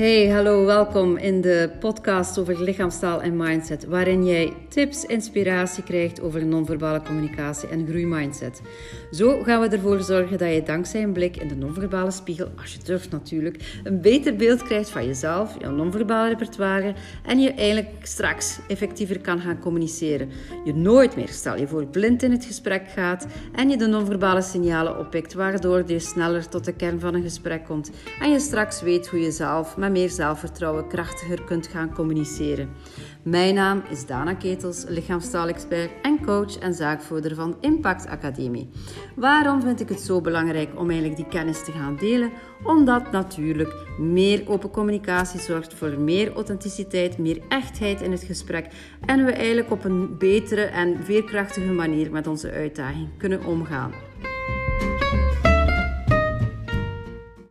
Hey, hallo, welkom in de podcast over lichaamstaal en mindset, waarin jij tips, inspiratie krijgt over non-verbale communicatie en groeimindset. Zo gaan we ervoor zorgen dat je dankzij een blik in de non-verbale spiegel, als je durft natuurlijk, een beter beeld krijgt van jezelf, je non-verbale repertoire en je eigenlijk straks effectiever kan gaan communiceren. Je nooit meer, stel je voor, blind in het gesprek gaat en je de non-verbale signalen oppikt, waardoor je sneller tot de kern van een gesprek komt en je straks weet hoe je zelf meer zelfvertrouwen krachtiger kunt gaan communiceren. Mijn naam is Dana Ketels, lichaamstaalexpert en coach en zaakvoerder van Impact Academie. Waarom vind ik het zo belangrijk om eigenlijk die kennis te gaan delen? Omdat natuurlijk meer open communicatie zorgt voor meer authenticiteit, meer echtheid in het gesprek en we eigenlijk op een betere en veerkrachtige manier met onze uitdaging kunnen omgaan.